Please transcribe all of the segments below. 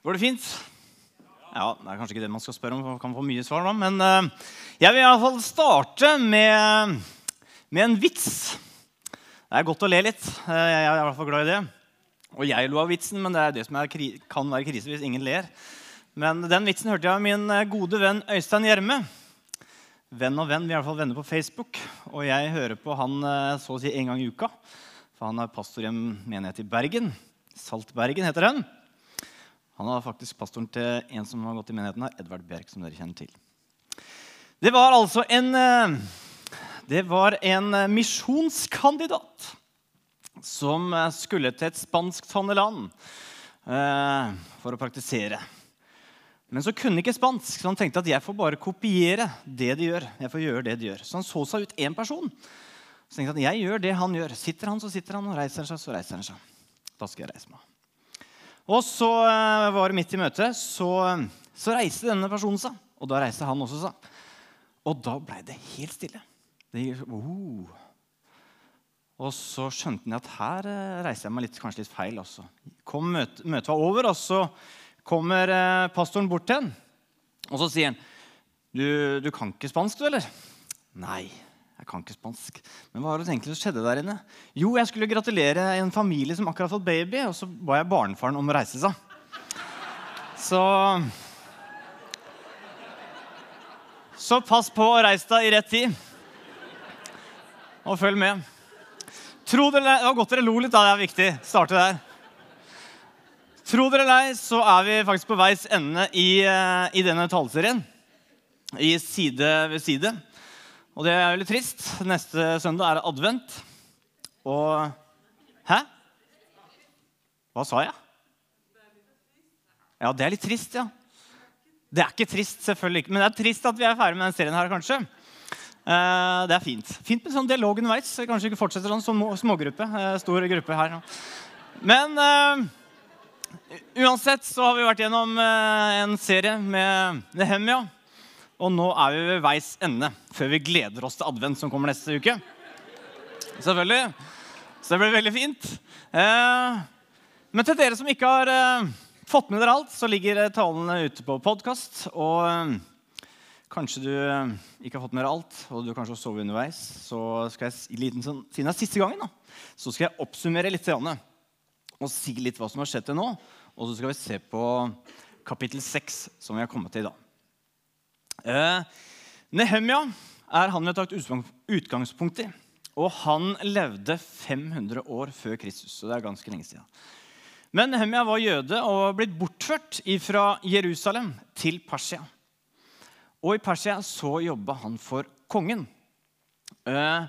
Går det fint? Ja, Det er kanskje ikke det man skal spørre om. man kan få mye svar da, Men uh, jeg vil i fall starte med, med, en vits. Det er godt å le litt. Uh, jeg er i hvert fall glad i det. Og jeg lo av vitsen, men det er det som er, kan være krise hvis ingen ler. Men den vitsen hørte jeg av min eh, gode venn Øystein Gjerme. Venn og venn, vi er i hvert fall venner på Facebook. Og jeg hører på han så å si en gang i uka. For han er pastor i en menighet i Bergen. Saltbergen heter den. Han var faktisk pastoren til en som har gått i menigheten her, Edvard Bjerk. som dere kjenner til. Det var altså en, eh, det var en eh, misjonskandidat som eh, skulle til et spansktalende land for å praktisere. Men så kunne ikke spansk, så han tenkte at jeg får bare kopiere det de gjør. Jeg får gjøre det de gjør. Så han så seg ut én person. Så tenkte han jeg gjør det han gjør. Sitter han, så sitter han, og reiser han seg, så reiser han seg. Da skal jeg reise meg. Og så uh, var det midt i møtet, så, så, reiste denne personen seg. Og da reiste han også seg. Og da blei det helt stille. Det gikk, oh. Og så skjønte han at her reiste reiser jeg meg litt, kanskje litt feil. også. Kom, møte, møtet var over, og så kommer uh, pastoren bort til ham. Og så sier han, du, du kan ikke spansk, du, eller? Nei. Jeg kan ikke spansk. Men hva var det egentlig som skjedde der inne? Jo, jeg skulle gratulere en familie som akkurat fått baby, og så ba jeg barnefaren om å reise seg. Så Så pass på å reise deg i rett tid. Og følg med. Tro Det var godt dere lo litt. da, Det er viktig. Starte der. Tro dere eller ei, så er vi faktisk på veis ende i, eh, i denne taleserien. I Side ved side. Og det er veldig trist. Neste søndag er det advent. Og Hæ? Hva sa jeg? Ja, det er litt trist, ja. Det er ikke trist, selvfølgelig ikke. Men det er trist at vi er ferdig med den serien her, kanskje. Eh, det er fint. Fint med sånn dialog underveis. Kanskje ikke fortsetter sånn smågruppe. Eh, stor gruppe her. Men uh, uansett så har vi vært gjennom en serie med Nehemia. Og nå er vi ved veis ende før vi gleder oss til advent, som kommer neste uke. Selvfølgelig. Så det blir veldig fint. Eh, men til dere som ikke har eh, fått med dere alt, så ligger talene ute på podkast. Og eh, kanskje du eh, ikke har fått med dere alt, og du kanskje har sovet underveis, så skal jeg, liten, sånn, siden det er siste gangen, da, så skal jeg oppsummere litt og si litt hva som har skjedd til nå. Og så skal vi se på kapittel 6, som vi har kommet til i dag. Eh, Nehemja er han vi har tatt utgangspunkt i. Og han levde 500 år før Kristus. så det er ganske lenge siden. Men Nehemja var jøde og var blitt bortført fra Jerusalem til Persia. Og i Persia så jobba han for kongen. Eh,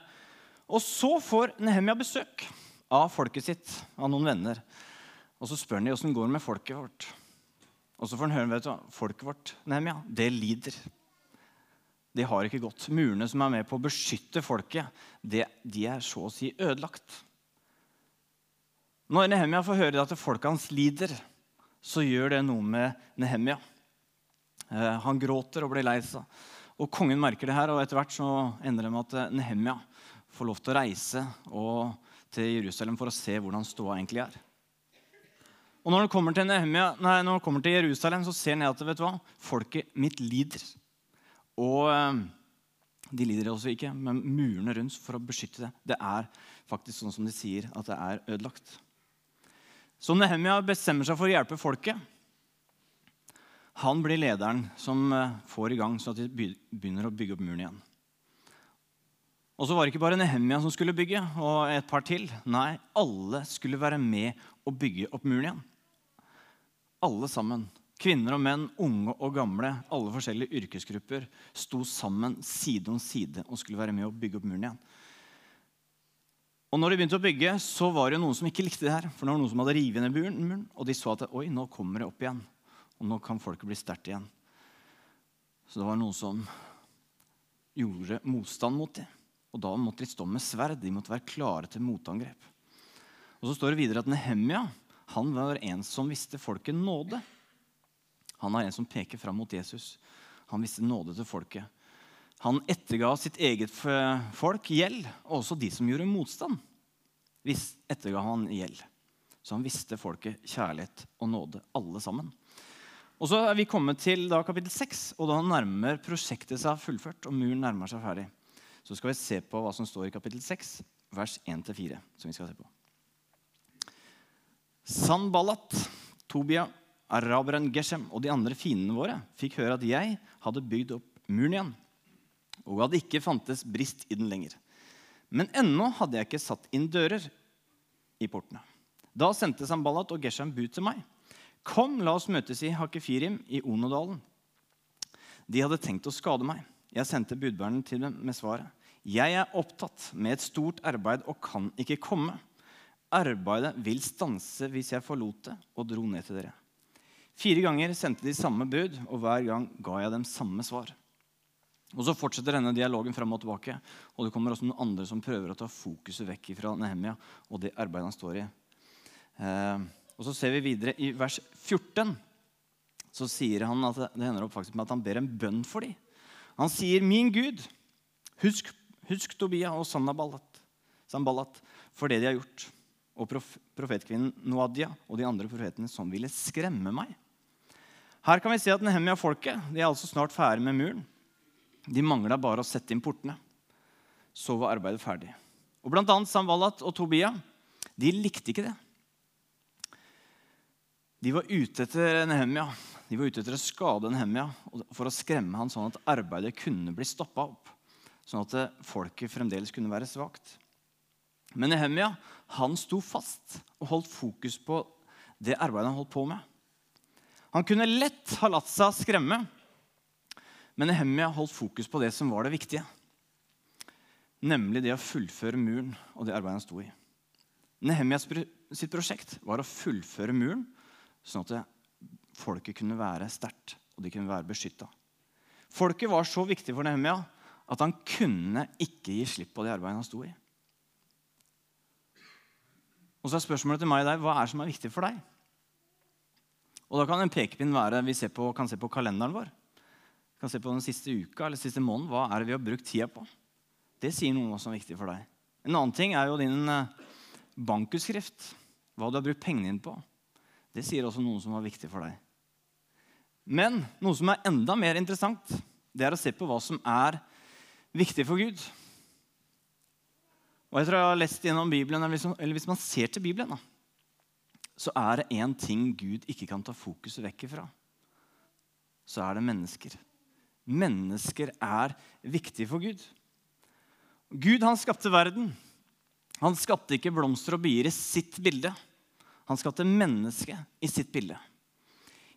og så får Nehemja besøk av folket sitt, av noen venner. Og så spør han dem åssen går med folket vårt. Og så får han høre vet du, folket vårt Nehemja, det lider det har ikke gått. Murene som er med på å beskytte folket, det, de er så å si ødelagt. Når Nehemia får høre at folket hans lider, så gjør det noe med Nehemia. Eh, han gråter og blir lei seg. Og Kongen merker det her, og etter hvert så ender det med at eh, Nehemia får lov til å reise til Jerusalem for å se hvordan ståa egentlig er. Og Når han kommer til, Nehemia, nei, når han kommer til Jerusalem, så ser han at vet du hva? folket mitt lider. Og eh, de lider også ikke, men murene rundt for å beskytte det, det er faktisk sånn som de sier, at det er ødelagt. Så Nehemia bestemmer seg for å hjelpe folket. Han blir lederen som eh, får i gang så at de begynner å bygge opp muren igjen. Og så var det ikke bare Nehemia som skulle bygge, og et par til. Nei, alle skulle være med å bygge opp muren igjen. Alle sammen. Kvinner og menn, unge og gamle, alle forskjellige yrkesgrupper sto sammen side om side og skulle være med å bygge opp muren igjen. Og når de begynte å bygge, så var det noen som ikke likte det her. For det var noen som hadde revet ned muren, og de så at oi, nå kommer det opp igjen. Og nå kan folket bli sterkt igjen. Så det var noen som gjorde motstand mot dem. Og da måtte de stå med sverd. De måtte være klare til motangrep. Og så står det videre at Nehemia han var en som visste folket nåde. Han er en som peker fram mot Jesus. Han viste nåde til folket. Han etterga sitt eget folk gjeld, og også de som gjorde motstand. Hvis etterga han gjeld. Så han visste folket kjærlighet og nåde, alle sammen. Og så er vi kommet til da, kapittel 6, og da nærmer prosjektet seg fullført. og muren nærmer seg ferdig. Så skal vi se på hva som står i kapittel 6, vers 1-4. som vi skal se på. Sanballat, Tobia, araberen Geshem og de andre fiendene våre fikk høre at jeg hadde bygd opp muren igjen, og at det ikke fantes brist i den lenger. Men ennå hadde jeg ikke satt inn dører i portene. Da sendte Sambalat og Geshem bud til meg. Kom, la oss møtes i Hakefirim i Onodalen. De hadde tenkt å skade meg. Jeg sendte budbæreren til dem med svaret. Jeg er opptatt med et stort arbeid og kan ikke komme. Arbeidet vil stanse hvis jeg forlot det og dro ned til dere. Fire ganger sendte de samme bud, og hver gang ga jeg dem samme svar. Og Så fortsetter denne dialogen fram og tilbake. Og det kommer også noen andre som prøver å ta fokuset vekk fra Nehemia og det arbeidet han står i. Eh, og Så ser vi videre i vers 14. Så sier han at det hender opp faktisk med at han ber en bønn for dem. Han sier, 'Min Gud, husk, husk Tobia og Sannaballat, for det de har gjort.' Og prof, profetkvinnen Noadia og de andre profetene som ville skremme meg. Her kan vi se at Nehemia-folket er altså snart ferdig med muren. De mangla bare å sette inn portene. Så var arbeidet ferdig. Og Blant annet Sambalat og Tobia de likte ikke det. De var ute etter Nehemia. De var ute etter å skade Nehemia for å skremme han sånn at arbeidet kunne bli stoppa opp. Sånn at folket fremdeles kunne være svakt. Men Nehemia han sto fast og holdt fokus på det arbeidet han holdt på med. Han kunne lett ha latt seg skremme men Nehemia holdt fokus på det som var det viktige. Nemlig det å fullføre muren og det arbeidet han sto i. Nehemias sitt prosjekt var å fullføre muren, sånn at folket kunne være sterkt og de kunne være beskytta. Folket var så viktig for Nehemia at han kunne ikke gi slipp på det arbeidet han sto i. Og så er spørsmålet til meg og deg, Hva er det som er viktig for deg? Og Da kan en pekepinn være vi på, kan se på kalenderen vår Vi kan se på den siste uka eller siste måneden. Hva er det vi har brukt tida på? Det sier noe som er viktig for deg. En annen ting er jo din eh, bankutskrift. Hva du har brukt pengene dine på. Det sier også noe som er viktig for deg. Men noe som er enda mer interessant, det er å se på hva som er viktig for Gud. Og jeg tror jeg har lest gjennom Bibelen, eller hvis man ser til Bibelen, så er det én ting Gud ikke kan ta fokuset vekk ifra. Så er det mennesker mennesker er viktige for Gud. Gud han skapte verden. Han skapte ikke blomster og bier i sitt bilde. Han skapte mennesket i sitt bilde.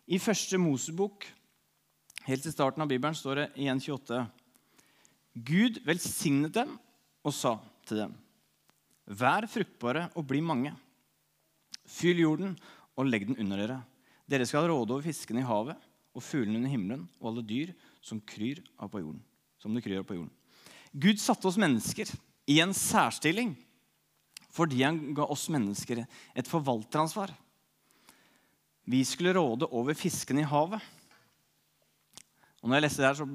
I første Mosebok, helt i starten av Bibelen, står det i 1.28.: Gud velsignet dem og sa til dem.: Vær fruktbare og bli mange. Fyll jorden og legg den under dere. Dere skal råde over fiskene i havet og fuglene under himmelen og alle dyr som kryr av på jorden. Som det kryr av på jorden. Gud satte oss mennesker i en særstilling fordi han ga oss mennesker et forvalteransvar. Vi skulle råde over fiskene i havet. Og når jeg leste det her, så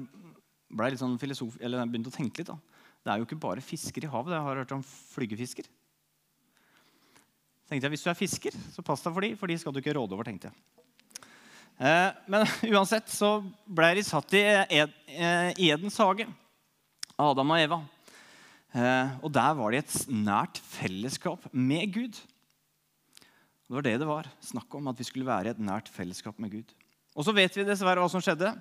ble jeg litt sånn filosof, eller jeg begynte å tenke litt. da. Det er jo ikke bare fisker i havet. Jeg har hørt om flygefisker. Tenkte jeg, Hvis du er fisker, så pass deg for de, for de skal du ikke råde over. tenkte jeg. Eh, men uansett så ble de satt i eh, Edens hage, Adam og Eva. Eh, og der var de et nært fellesskap med Gud. Det var det det var. Snakk om at vi skulle være i et nært fellesskap med Gud. Og så vet vi dessverre hva som skjedde.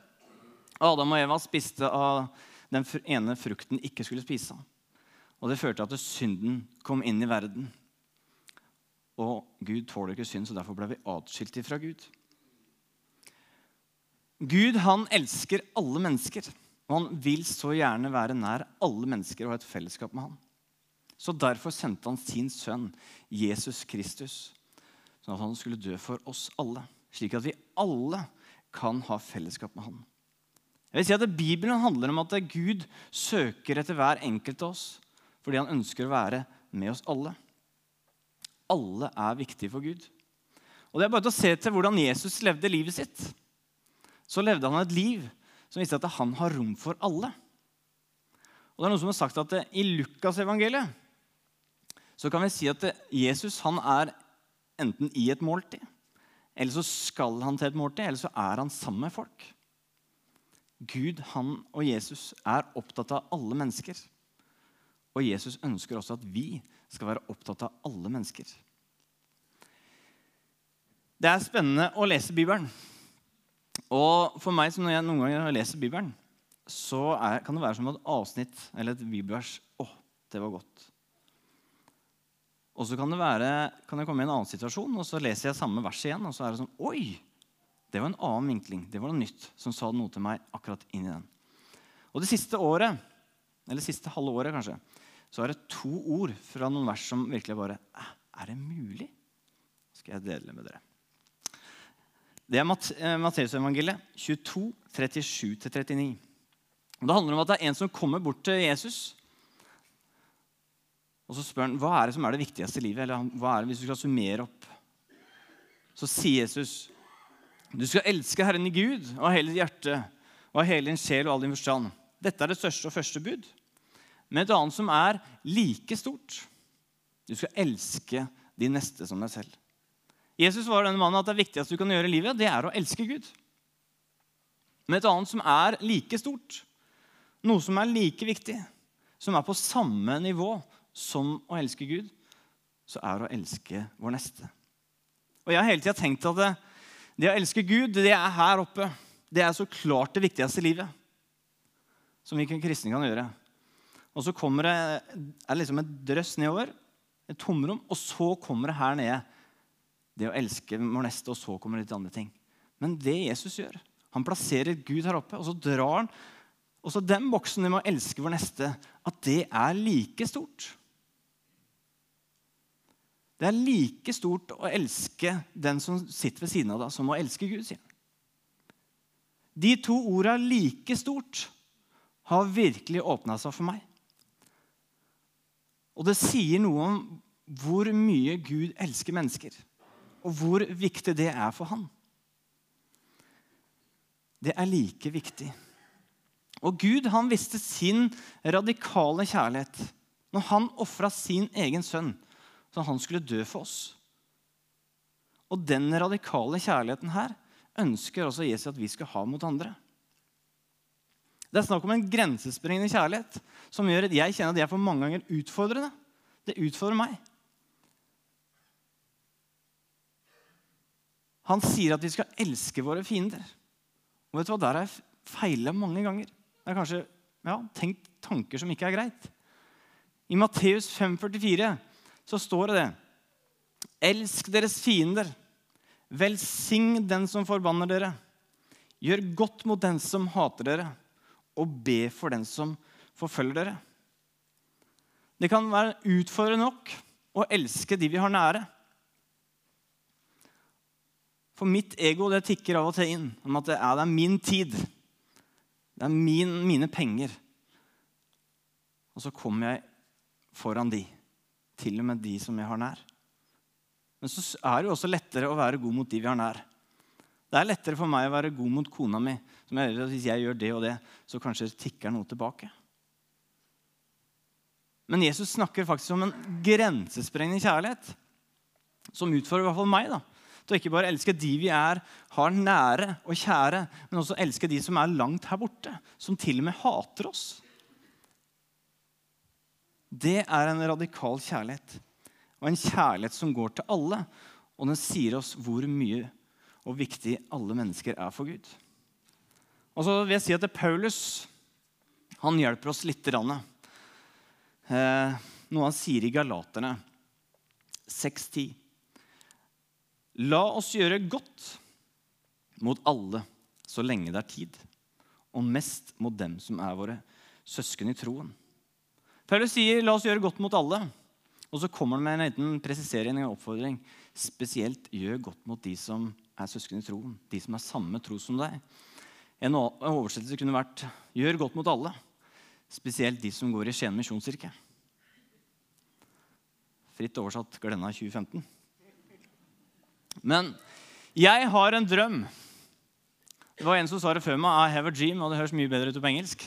Adam og Eva spiste av den ene frukten ikke skulle spise. Og det førte til at synden kom inn i verden. Og Gud tåler ikke synd, så derfor ble vi atskilt fra Gud. Gud han elsker alle mennesker, og han vil så gjerne være nær alle mennesker og ha et fellesskap med ham. Så Derfor sendte han sin sønn, Jesus Kristus, sånn at han skulle dø for oss alle. Slik at vi alle kan ha fellesskap med ham. Jeg vil si at Bibelen handler om at Gud søker etter hver enkelt av oss fordi han ønsker å være med oss alle. Alle er viktige for Gud. Og Det er bare til å se til hvordan Jesus levde livet sitt så levde han et liv som viste at han har rom for alle. Og det er noen som har sagt at I Lukasevangeliet så kan vi si at Jesus han er enten i et måltid, eller så skal han til et måltid, eller så er han sammen med folk. Gud han og Jesus er opptatt av alle mennesker. Og Jesus ønsker også at vi skal være opptatt av alle mennesker. Det er spennende å lese Bibelen. Og for meg som når jeg noen ganger leser Bibelen, så er, kan det være som et avsnitt eller et bibelvers. Å, det var godt. Og så kan det være, kan jeg komme i en annen situasjon, og så leser jeg samme vers igjen. Og så er det sånn Oi! Det var en annen vinkling. Det var noe nytt som sa noe til meg akkurat inn i den. Og det siste året, eller siste halve året kanskje, så er det to ord fra noen vers som virkelig bare Er det mulig? skal jeg dele med dere. Det er eh, Matteusevangeliet 22, 37-39. Det handler om at det er en som kommer bort til Jesus. Og så spør han hva er det som er det viktigste i livet. Eller hva er det hvis du skal summere opp? Så sier Jesus du skal elske Herren i Gud av hele ditt hjerte og av hele din sjel og all din forstand. Dette er det største og første bud. Men et annet som er like stort. Du skal elske de neste som deg selv. Jesus var denne mannen at det viktigste du kan gjøre i livet, det er å elske Gud. Men et annet som er like stort, noe som er like viktig, som er på samme nivå som å elske Gud, så er å elske vår neste. Og Jeg har hele tida tenkt at det, det, å elske Gud, det er her oppe. Det er så klart det viktigste i livet som vi kristne kan gjøre. Og så kommer det, er liksom et drøss nedover, et tomrom, og så kommer det her nede det å elske vår neste, og så kommer det litt andre ting. Men det Jesus gjør, han plasserer Gud her oppe, og så drar han også den boksen med å elske vår neste, at det er like stort. Det er like stort å elske den som sitter ved siden av deg, som å elske Gud. sier han. De to orda 'like stort' har virkelig åpna seg for meg. Og det sier noe om hvor mye Gud elsker mennesker og hvor viktig det er for han. Det er like viktig. Og Gud han visste sin radikale kjærlighet når han ofra sin egen sønn så han skulle dø for oss. Og den radikale kjærligheten her ønsker også Jesus at vi skal ha mot andre. Det er snakk om en grensesprengende kjærlighet som gjør at jeg kjenner at jeg for mange ganger utfordrende. Det utfordrer meg. Han sier at vi skal elske våre fiender. Og vet du hva? Der har jeg feila mange ganger. Jeg har kanskje ja, tenkt tanker som ikke er greit. I Matteus 5,44 så står det det. Elsk deres fiender. Velsign den som forbanner dere. Gjør godt mot den som hater dere, og be for den som forfølger dere. Det kan være utfordrende nok å elske de vi har nære. For mitt ego det tikker av og til inn om at det er, det er min tid. Det er min, mine penger. Og så kommer jeg foran de. Til og med de som jeg har nær. Men så er det jo også lettere å være god mot de vi har nær. Det er lettere for meg å være god mot kona mi. som jeg, Hvis jeg gjør det og det, så kanskje tikker noe tilbake. Men Jesus snakker faktisk om en grensesprengende kjærlighet som utfordrer i hvert fall meg. da til å ikke bare elske de vi er, har nære og kjære, men også elske de som er langt her borte, som til og med hater oss. Det er en radikal kjærlighet, og en kjærlighet som går til alle. Og den sier oss hvor mye og viktig alle mennesker er for Gud. Og så vil jeg si at det Paulus han hjelper oss litt. Eh, noe han sier i Galaterne 6.10. La oss gjøre godt mot alle så lenge det er tid, og mest mot dem som er våre søsken i troen. Paulus sier 'la oss gjøre godt mot alle', og så kommer han med en liten presisering og oppfordring. Spesielt gjør godt mot de som er søsken i troen, de som er samme tro som deg. En oversettelse kunne vært 'gjør godt mot alle', spesielt de som går i Skien misjonskirke. Fritt oversatt Glenna 2015. Men jeg har en drøm. Det var en som sa det før meg. I have a dream, og det høres mye bedre ut på engelsk.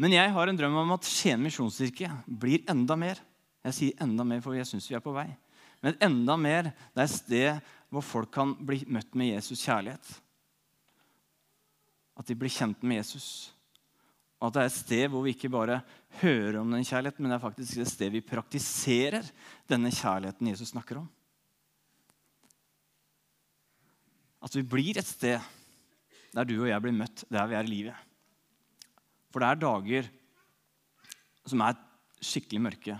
Men jeg har en drøm om at Skien misjonskirke blir enda mer. Jeg sier enda mer, for jeg syns vi er på vei. Men enda mer det er et sted hvor folk kan bli møtt med Jesus' kjærlighet. At de blir kjent med Jesus. Og at det er et sted hvor vi ikke bare hører om den kjærligheten, men det er faktisk et sted vi praktiserer denne kjærligheten Jesus snakker om. At vi blir et sted der du og jeg blir møtt der vi er i livet. For det er dager som er skikkelig mørke,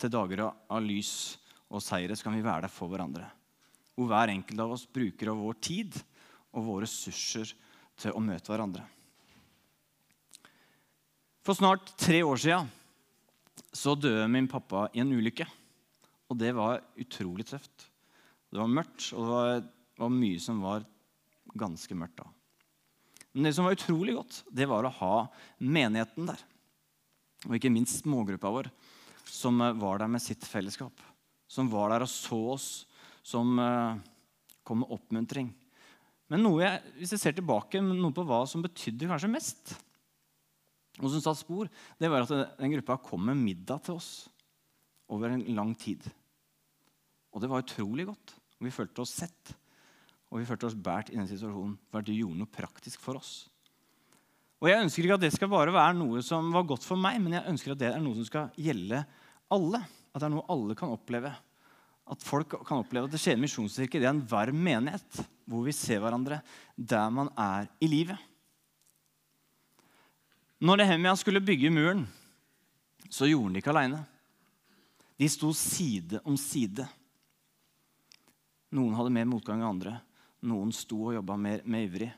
til dager av lys og seire. Så kan vi være der for hverandre. Hvor hver enkelt av oss bruker av vår tid og våre ressurser til å møte hverandre. For snart tre år siden så døde min pappa i en ulykke. Og det var utrolig tøft. Det var mørkt, og det var, var mye som var ganske mørkt da. Men det som var utrolig godt, det var å ha menigheten der. Og ikke minst smågruppa vår, som var der med sitt fellesskap. Som var der og så oss, som eh, kom med oppmuntring. Men jeg, hvis jeg ser tilbake, noe på hva som betydde kanskje mest, og som satte spor, det var at den gruppa kom med middag til oss over en lang tid. Og det var utrolig godt. Vi følte oss sett. Og vi følte oss båret i den situasjonen for at du gjorde noe praktisk for oss. Og Jeg ønsker ikke at det skal bare være noe som var godt for meg, men jeg ønsker at det er noe som skal gjelde alle. At det er noe alle kan oppleve. At folk kan oppleve at det skjer misjonskirke er en varm menighet hvor vi ser hverandre der man er i livet. Når Nehemia skulle bygge muren, så gjorde han det ikke aleine. De sto side om side. Noen hadde mer motgang enn andre. Noen sto og jobba mer med ivrig.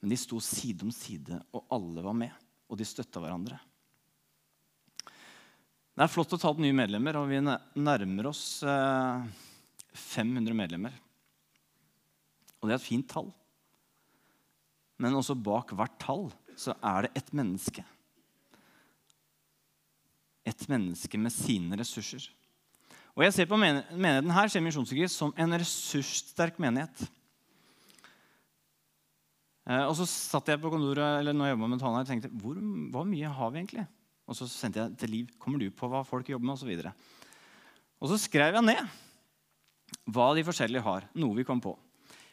Men de sto side om side, og alle var med. Og de støtta hverandre. Det er flott å ta opp nye medlemmer, og vi nærmer oss 500 eh, medlemmer. Og det er et fint tall. Men også bak hvert tall så er det et menneske. Et menneske med sine ressurser. Og jeg ser på menigheten her ser som en ressurssterk menighet. Eh, og så satt jeg på kontoret eller når jeg med talen her, og tenkte hvor, hvor mye har vi egentlig? Og så sendte jeg til Liv kommer du på hva folk jobber med, Og så, videre. og så skrev jeg ned hva de forskjellige har. Noe vi kom på.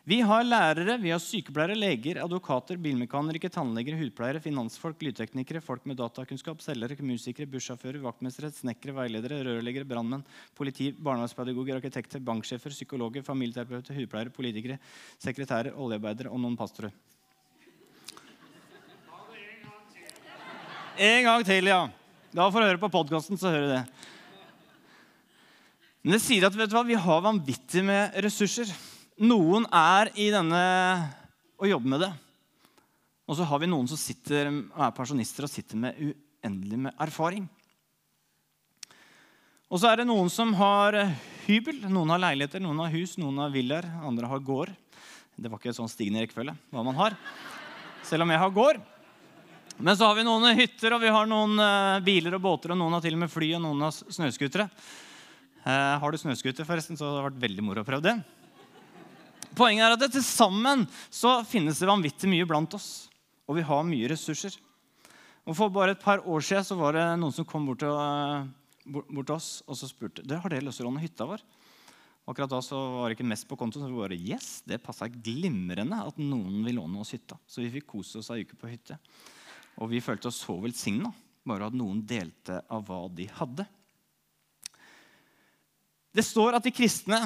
Vi har lærere, vi har sykepleiere, leger, advokater, bilmekanikere, tannleger, hudpleiere, finansfolk, lydteknikere, folk med datakunnskap, selgere, musikere, bussjåfører, vaktmestere, snekkere, veiledere, rørleggere, brannmenn, politi, barnevernspedagoger, arkitekter, banksjefer, psykologer, familieterapeuter, hudpleiere, politikere, sekretærer, oljearbeidere og noen pastorer. En gang til, ja. Da får du høre på podkasten, så hører du det. Men det sier at vet du hva, vi har vanvittig med ressurser. Noen er i denne og jobber med det. Og så har vi noen som sitter, er pensjonister og sitter med uendelig med erfaring. Og så er det noen som har hybel. Noen har leiligheter, noen har hus, noen har villaer, andre har gård. Det var ikke sånn stigende rekkefølge hva man har. Selv om jeg har gård. Men så har vi noen hytter, og vi har noen uh, biler og båter, og noen har til og med fly, og noen har snøscootere. Uh, har du snøscooter, forresten, så det vært veldig moro å prøve det. Poenget er at til sammen så finnes det vanvittig mye blant oss. Og vi har mye ressurser. Og For bare et par år siden så var det noen som kom bort til, uh, bort, til oss og så spurte det, har dere lyst til å låne hytta vår. Akkurat da så var det ikke mest på kontoen. Så vi bare, yes, det passa glimrende at noen vil låne oss hytta. Så vi fikk kose oss ei uke på hytte. Og vi følte oss så velsigna bare at noen delte av hva de hadde. Det står at de kristne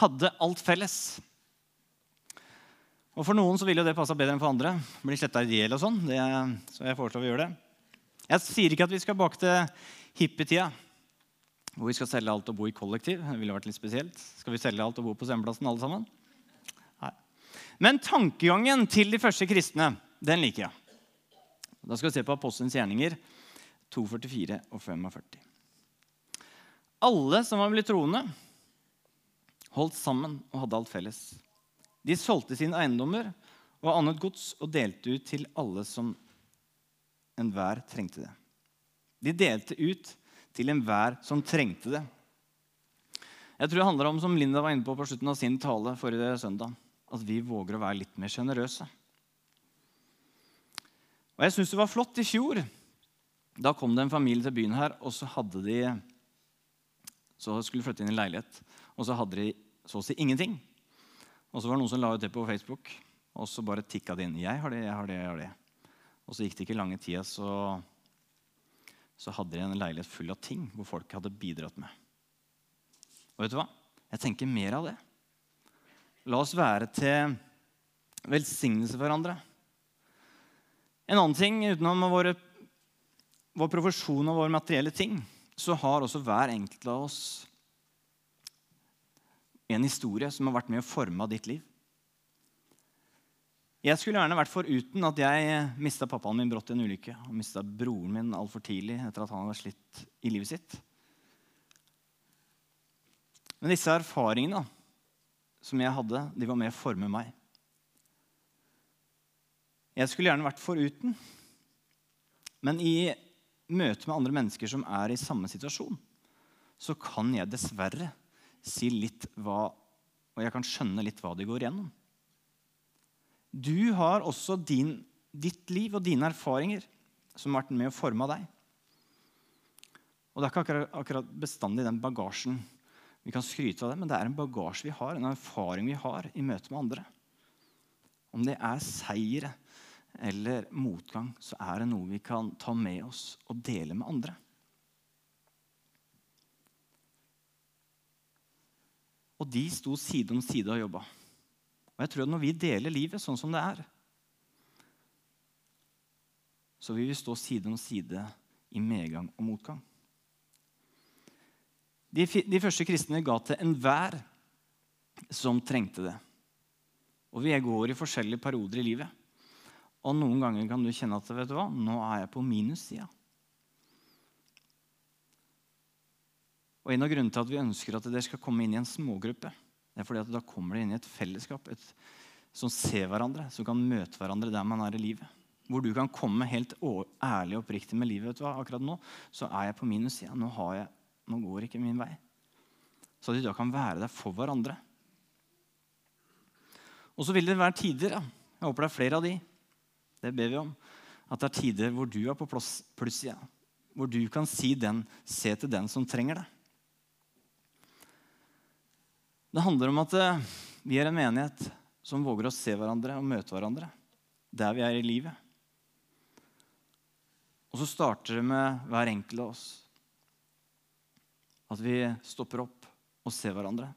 hadde alt felles. Og For noen så ville det passa bedre enn for andre. Bli sletta i hjel og sånn. Så jeg foreslår vi gjør det. Jeg sier ikke at vi skal bak til hippietida, hvor vi skal selge alt og bo i kollektiv. Det ville vært litt spesielt. Skal vi selge alt og bo på Semplassen alle sammen? Nei. Men tankegangen til de første kristne, den liker jeg. Da skal vi se på Apostelens gjerninger 244 og 45. Alle som var blitt troende, holdt sammen og hadde alt felles. De solgte sine eiendommer og annet gods og delte ut til alle som enhver trengte det. De delte ut til enhver som trengte det. Jeg tror det handler om, som Linda var inne på på slutten av sin tale forrige søndag, at vi våger å være litt mer sjenerøse. Og jeg syns det var flott i fjor. Da kom det en familie til byen her, og så hadde de så skulle flytte inn i leilighet. Og så hadde de så å si ingenting. Og så var det noen som la ut det på Facebook, og så bare tikka det inn. Jeg har det, jeg har det, jeg har det. Og så gikk det ikke lange tida, så, så hadde de en leilighet full av ting hvor folk hadde bidratt med. Og vet du hva? Jeg tenker mer av det. La oss være til velsignelse for hverandre. En annen ting utenom våre, vår profesjon og våre materielle ting, så har også hver enkelt av oss en historie som har vært med å forme ditt liv. Jeg skulle gjerne vært foruten at jeg mista pappaen min brått i en ulykke og mista broren min altfor tidlig etter at han hadde slitt i livet sitt. Men disse erfaringene som jeg hadde, de var med å forme meg. Jeg skulle gjerne vært foruten. Men i møte med andre mennesker som er i samme situasjon, så kan jeg dessverre si litt hva Og jeg kan skjønne litt hva de går igjennom. Du har også din, ditt liv og dine erfaringer som har vært med å forme deg. Og Det er ikke akkurat, akkurat bestandig den bagasjen vi kan skryte av det, men det er en bagasje vi har, en erfaring vi har i møte med andre. Om det er seire eller motgang, så er det noe vi kan ta med oss og dele med andre. Og de sto side om side og jobba. Og jeg tror at når vi deler livet sånn som det er, så vil vi stå side om side i medgang og motgang. De, de første kristne ga til enhver som trengte det. Og vi går i forskjellige perioder i livet. Og noen ganger kan du kjenne at vet du hva, nå er jeg på minussida. Og En av grunnene til at vi ønsker at dere skal komme inn i en smågruppe, det er fordi at da kommer dere inn i et fellesskap et, som ser hverandre, som kan møte hverandre der man er i livet. Hvor du kan komme helt ærlig og oppriktig med livet. vet du hva, Akkurat nå så er jeg på minussida. Nå, nå går ikke min vei. Så at de da kan være der for hverandre. Og så vil det være tider, ja. jeg håper det er flere av de, det ber vi om, at det er tider hvor du er på plussida. Hvor du kan si den, se til den som trenger det. Det handler om at eh, vi er en menighet som våger å se hverandre og møte hverandre der vi er i livet. Og så starter det med hver enkelt av oss. At vi stopper opp og ser hverandre.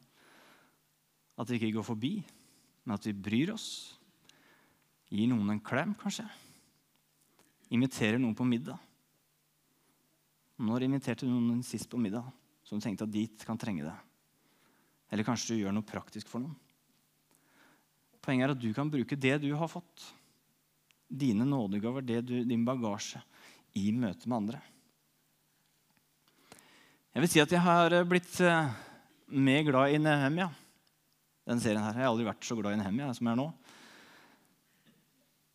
At vi ikke går forbi, men at vi bryr oss. Gir noen en klem, kanskje. Inviterer noen på middag. Når inviterte du noen sist på middag som tenkte at dit kan trenge det? Eller kanskje du gjør noe praktisk for noen. Poenget er at du kan bruke det du har fått, dine nådegaver, du, din bagasje, i møte med andre. Jeg vil si at jeg har blitt eh, mer glad i Nehemia. Den serien her. Jeg har aldri vært så glad i Nehemia som jeg er nå.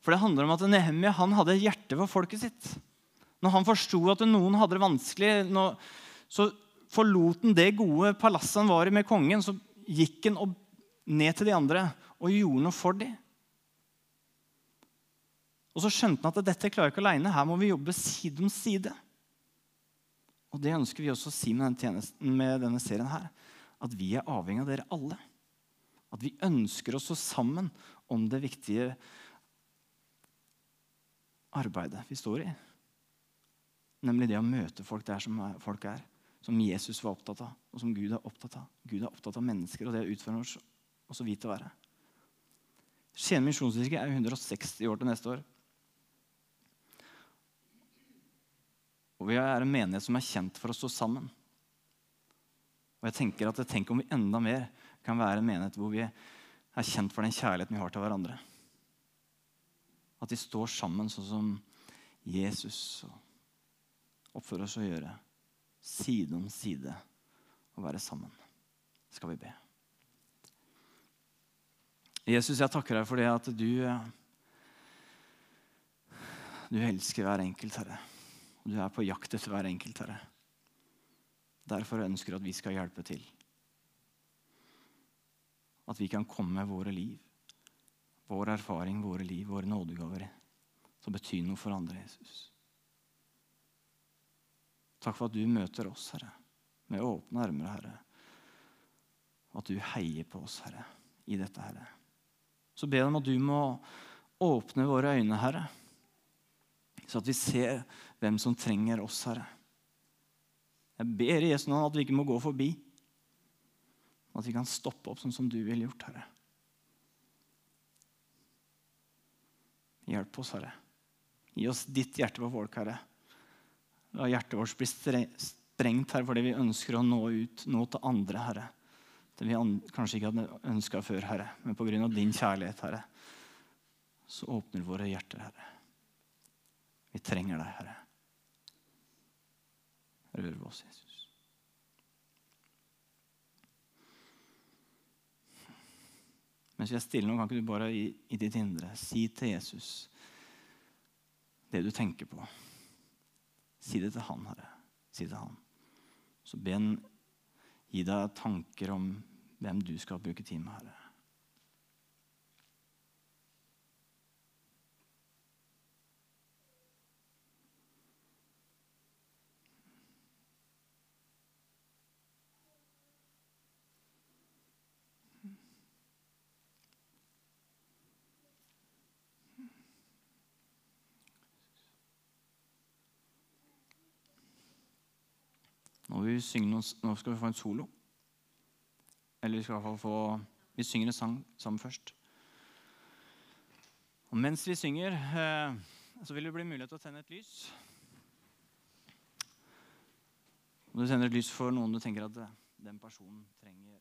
For det handler om at Nehemia han hadde hjerte for folket sitt. Når han forsto at noen hadde det vanskelig, så forlot han det gode palasset han var i med kongen, så gikk han ned til de andre og gjorde noe for dem. Og så skjønte han at dette klarer ikke aleine. Her må vi jobbe side om side. Og det ønsker vi også å si med, denne, med denne serien her. At vi er avhengig av dere alle. At vi ønsker å stå sammen om det viktige arbeidet vi står i. Nemlig det å møte folk der som folk er som Jesus var opptatt av, og som Gud er opptatt av. Gud er opptatt av mennesker og det å utføre oss også vidt å være. Skien misjonskirke er 160 år til neste år. Og vi er en menighet som er kjent for å stå sammen. Og jeg tenker at Tenk om vi enda mer kan være en menighet hvor vi er kjent for den kjærligheten vi har til hverandre. At vi står sammen sånn som Jesus oppfører oss å gjøre side om side og være sammen. Skal vi be. Jesus, jeg takker deg for det at du Du elsker hver enkelt, Herre. Du er på jakt etter hver enkelt, Herre. Derfor ønsker du at vi skal hjelpe til. At vi kan komme med våre liv, vår erfaring, våre liv, våre nådegaver som betyr noe for andre, Jesus. Takk for at du møter oss, Herre, med åpne armer, Herre. At du heier på oss, Herre, i dette, Herre. Så ber jeg om at du må åpne våre øyne, Herre, så at vi ser hvem som trenger oss, Herre. Jeg ber i Jesu navn at vi ikke må gå forbi. At vi kan stoppe opp sånn som du ville gjort, Herre. Hjelp oss, Herre. Gi oss ditt hjerte på folk, Herre. La hjertet vårt bli strengt her fordi vi ønsker å nå ut, nå til andre, Herre. Det vi kanskje ikke hadde ønska før, Herre. Men pga. din kjærlighet, Herre, så åpner våre hjerter, Herre. Vi trenger deg, Herre. Rør oss, Jesus. Mens vi er stille nå, kan ikke du bare i, i ditt indre si til Jesus det du tenker på. Si det til han, Herre. Si det til han. Så be han gi deg tanker om hvem du skal bruke tid med, Herre. Vi noen, nå, skal vi få en solo. Eller vi skal i hvert fall få Vi synger en sang sammen først. Og mens vi synger, eh, så vil det bli mulighet til å tenne et lys. Og du tenner et lys for noen du tenker at den personen trenger